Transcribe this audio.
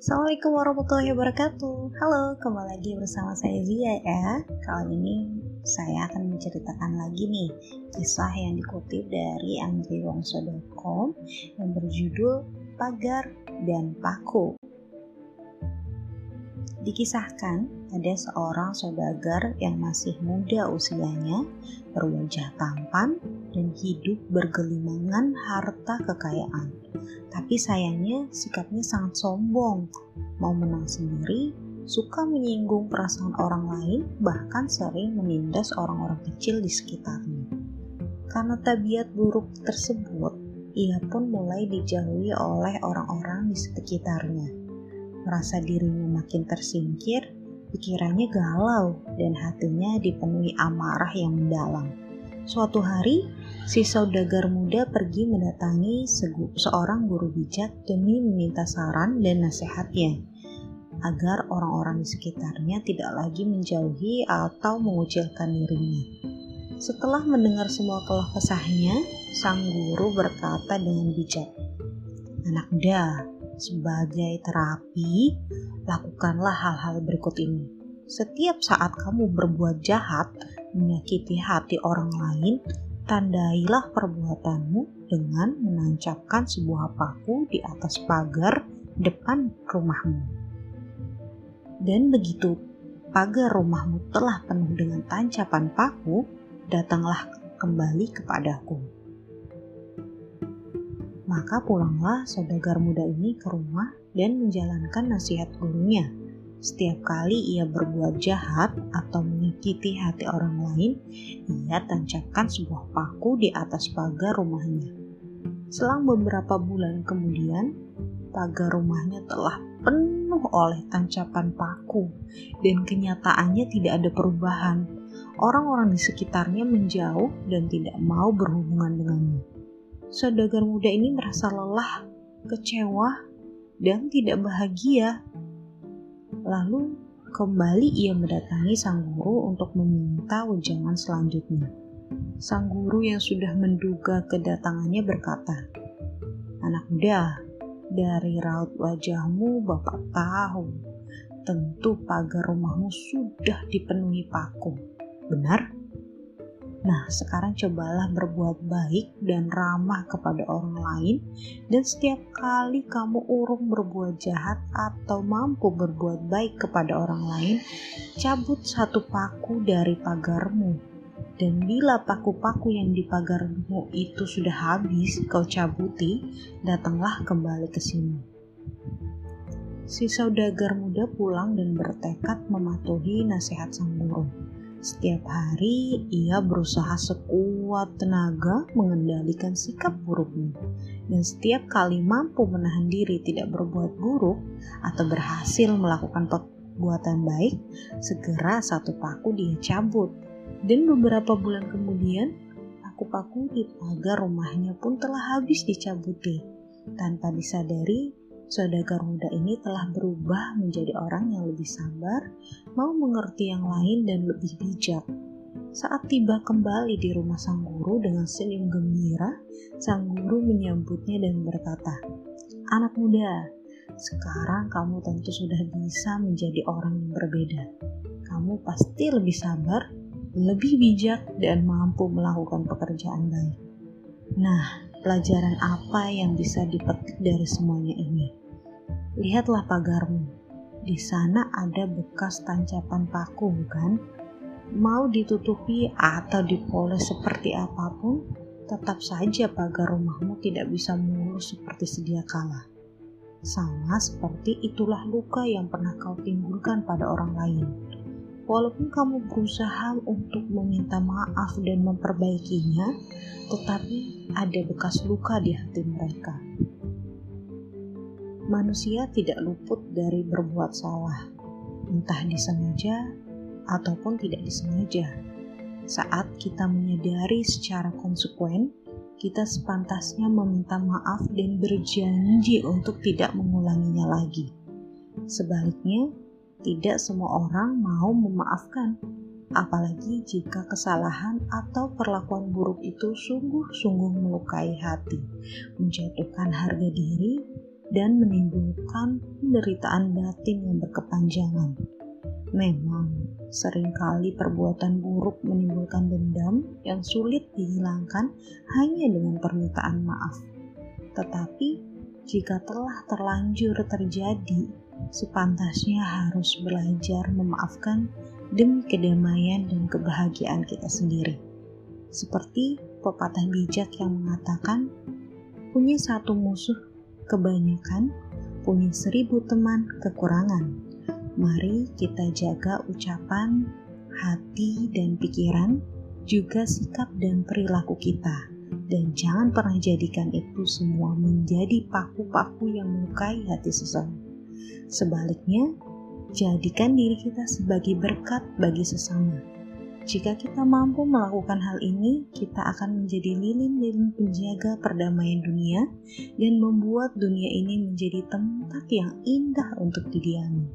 Assalamualaikum warahmatullahi wabarakatuh. Halo, kembali lagi bersama saya Zia ya. Kali ini saya akan menceritakan lagi nih Kisah yang dikutip dari andriwongso.com Yang berjudul Pagar dan Paku Dikisahkan ada seorang saudagar yang masih muda usianya, berwajah tampan, dan hidup bergelimangan harta kekayaan. Tapi sayangnya sikapnya sangat sombong, mau menang sendiri, suka menyinggung perasaan orang lain, bahkan sering menindas orang-orang kecil di sekitarnya. Karena tabiat buruk tersebut, ia pun mulai dijauhi oleh orang-orang di sekitarnya merasa dirinya makin tersingkir, pikirannya galau dan hatinya dipenuhi amarah yang mendalam. Suatu hari, si saudagar muda pergi mendatangi seorang guru bijak demi meminta saran dan nasihatnya agar orang-orang di sekitarnya tidak lagi menjauhi atau mengucilkan dirinya. Setelah mendengar semua keluh kesahnya, sang guru berkata dengan bijak, "Anak muda, sebagai terapi, lakukanlah hal-hal berikut ini. Setiap saat kamu berbuat jahat, menyakiti hati orang lain, tandailah perbuatanmu dengan menancapkan sebuah paku di atas pagar depan rumahmu. Dan begitu pagar rumahmu telah penuh dengan tancapan paku, datanglah kembali kepadaku. Maka pulanglah saudagar muda ini ke rumah dan menjalankan nasihat gurunya. Setiap kali ia berbuat jahat atau menyakiti hati orang lain, ia tancapkan sebuah paku di atas pagar rumahnya. Selang beberapa bulan kemudian, pagar rumahnya telah penuh oleh tancapan paku, dan kenyataannya tidak ada perubahan. Orang-orang di sekitarnya menjauh dan tidak mau berhubungan dengannya saudagar muda ini merasa lelah, kecewa, dan tidak bahagia. Lalu kembali ia mendatangi sang guru untuk meminta wejangan selanjutnya. Sang guru yang sudah menduga kedatangannya berkata, Anak muda, dari raut wajahmu bapak tahu, tentu pagar rumahmu sudah dipenuhi paku. Benar? Nah, sekarang cobalah berbuat baik dan ramah kepada orang lain, dan setiap kali kamu urung berbuat jahat atau mampu berbuat baik kepada orang lain, cabut satu paku dari pagarmu. Dan bila paku-paku yang di pagarmu itu sudah habis kau cabuti, datanglah kembali ke sini. Si saudagar muda pulang dan bertekad mematuhi nasihat sang guru. Setiap hari ia berusaha sekuat tenaga mengendalikan sikap buruknya. Dan setiap kali mampu menahan diri tidak berbuat buruk atau berhasil melakukan perbuatan baik, segera satu paku dia cabut. Dan beberapa bulan kemudian, paku-paku di pagar rumahnya pun telah habis dicabuti. Tanpa disadari, Saudagar muda ini telah berubah menjadi orang yang lebih sabar, mau mengerti yang lain dan lebih bijak. Saat tiba kembali di rumah sang guru dengan senyum gembira, sang guru menyambutnya dan berkata, Anak muda, sekarang kamu tentu sudah bisa menjadi orang yang berbeda. Kamu pasti lebih sabar, lebih bijak, dan mampu melakukan pekerjaan baik. Nah, pelajaran apa yang bisa dipetik dari semuanya ini? Lihatlah pagarmu. Di sana ada bekas tancapan paku, bukan? Mau ditutupi atau dipoles seperti apa pun, tetap saja pagar rumahmu tidak bisa mulus seperti sedia kala. Sama seperti itulah luka yang pernah kau timbulkan pada orang lain. Walaupun kamu berusaha untuk meminta maaf dan memperbaikinya, tetapi ada bekas luka di hati mereka manusia tidak luput dari berbuat salah, entah disengaja ataupun tidak disengaja. Saat kita menyadari secara konsekuen, kita sepantasnya meminta maaf dan berjanji untuk tidak mengulanginya lagi. Sebaliknya, tidak semua orang mau memaafkan, apalagi jika kesalahan atau perlakuan buruk itu sungguh-sungguh melukai hati, menjatuhkan harga diri, dan menimbulkan penderitaan batin yang berkepanjangan. Memang, sering kali perbuatan buruk menimbulkan dendam yang sulit dihilangkan hanya dengan permintaan maaf. Tetapi, jika telah terlanjur terjadi, sepantasnya harus belajar memaafkan demi kedamaian dan kebahagiaan kita sendiri. Seperti pepatah bijak yang mengatakan, punya satu musuh kebanyakan, punya seribu teman kekurangan Mari kita jaga ucapan, hati, dan pikiran, juga sikap dan perilaku kita. Dan jangan pernah jadikan itu semua menjadi paku-paku yang melukai hati seseorang. Sebaliknya, jadikan diri kita sebagai berkat bagi sesama. Jika kita mampu melakukan hal ini, kita akan menjadi lilin-lilin penjaga perdamaian dunia dan membuat dunia ini menjadi tempat yang indah untuk didiami.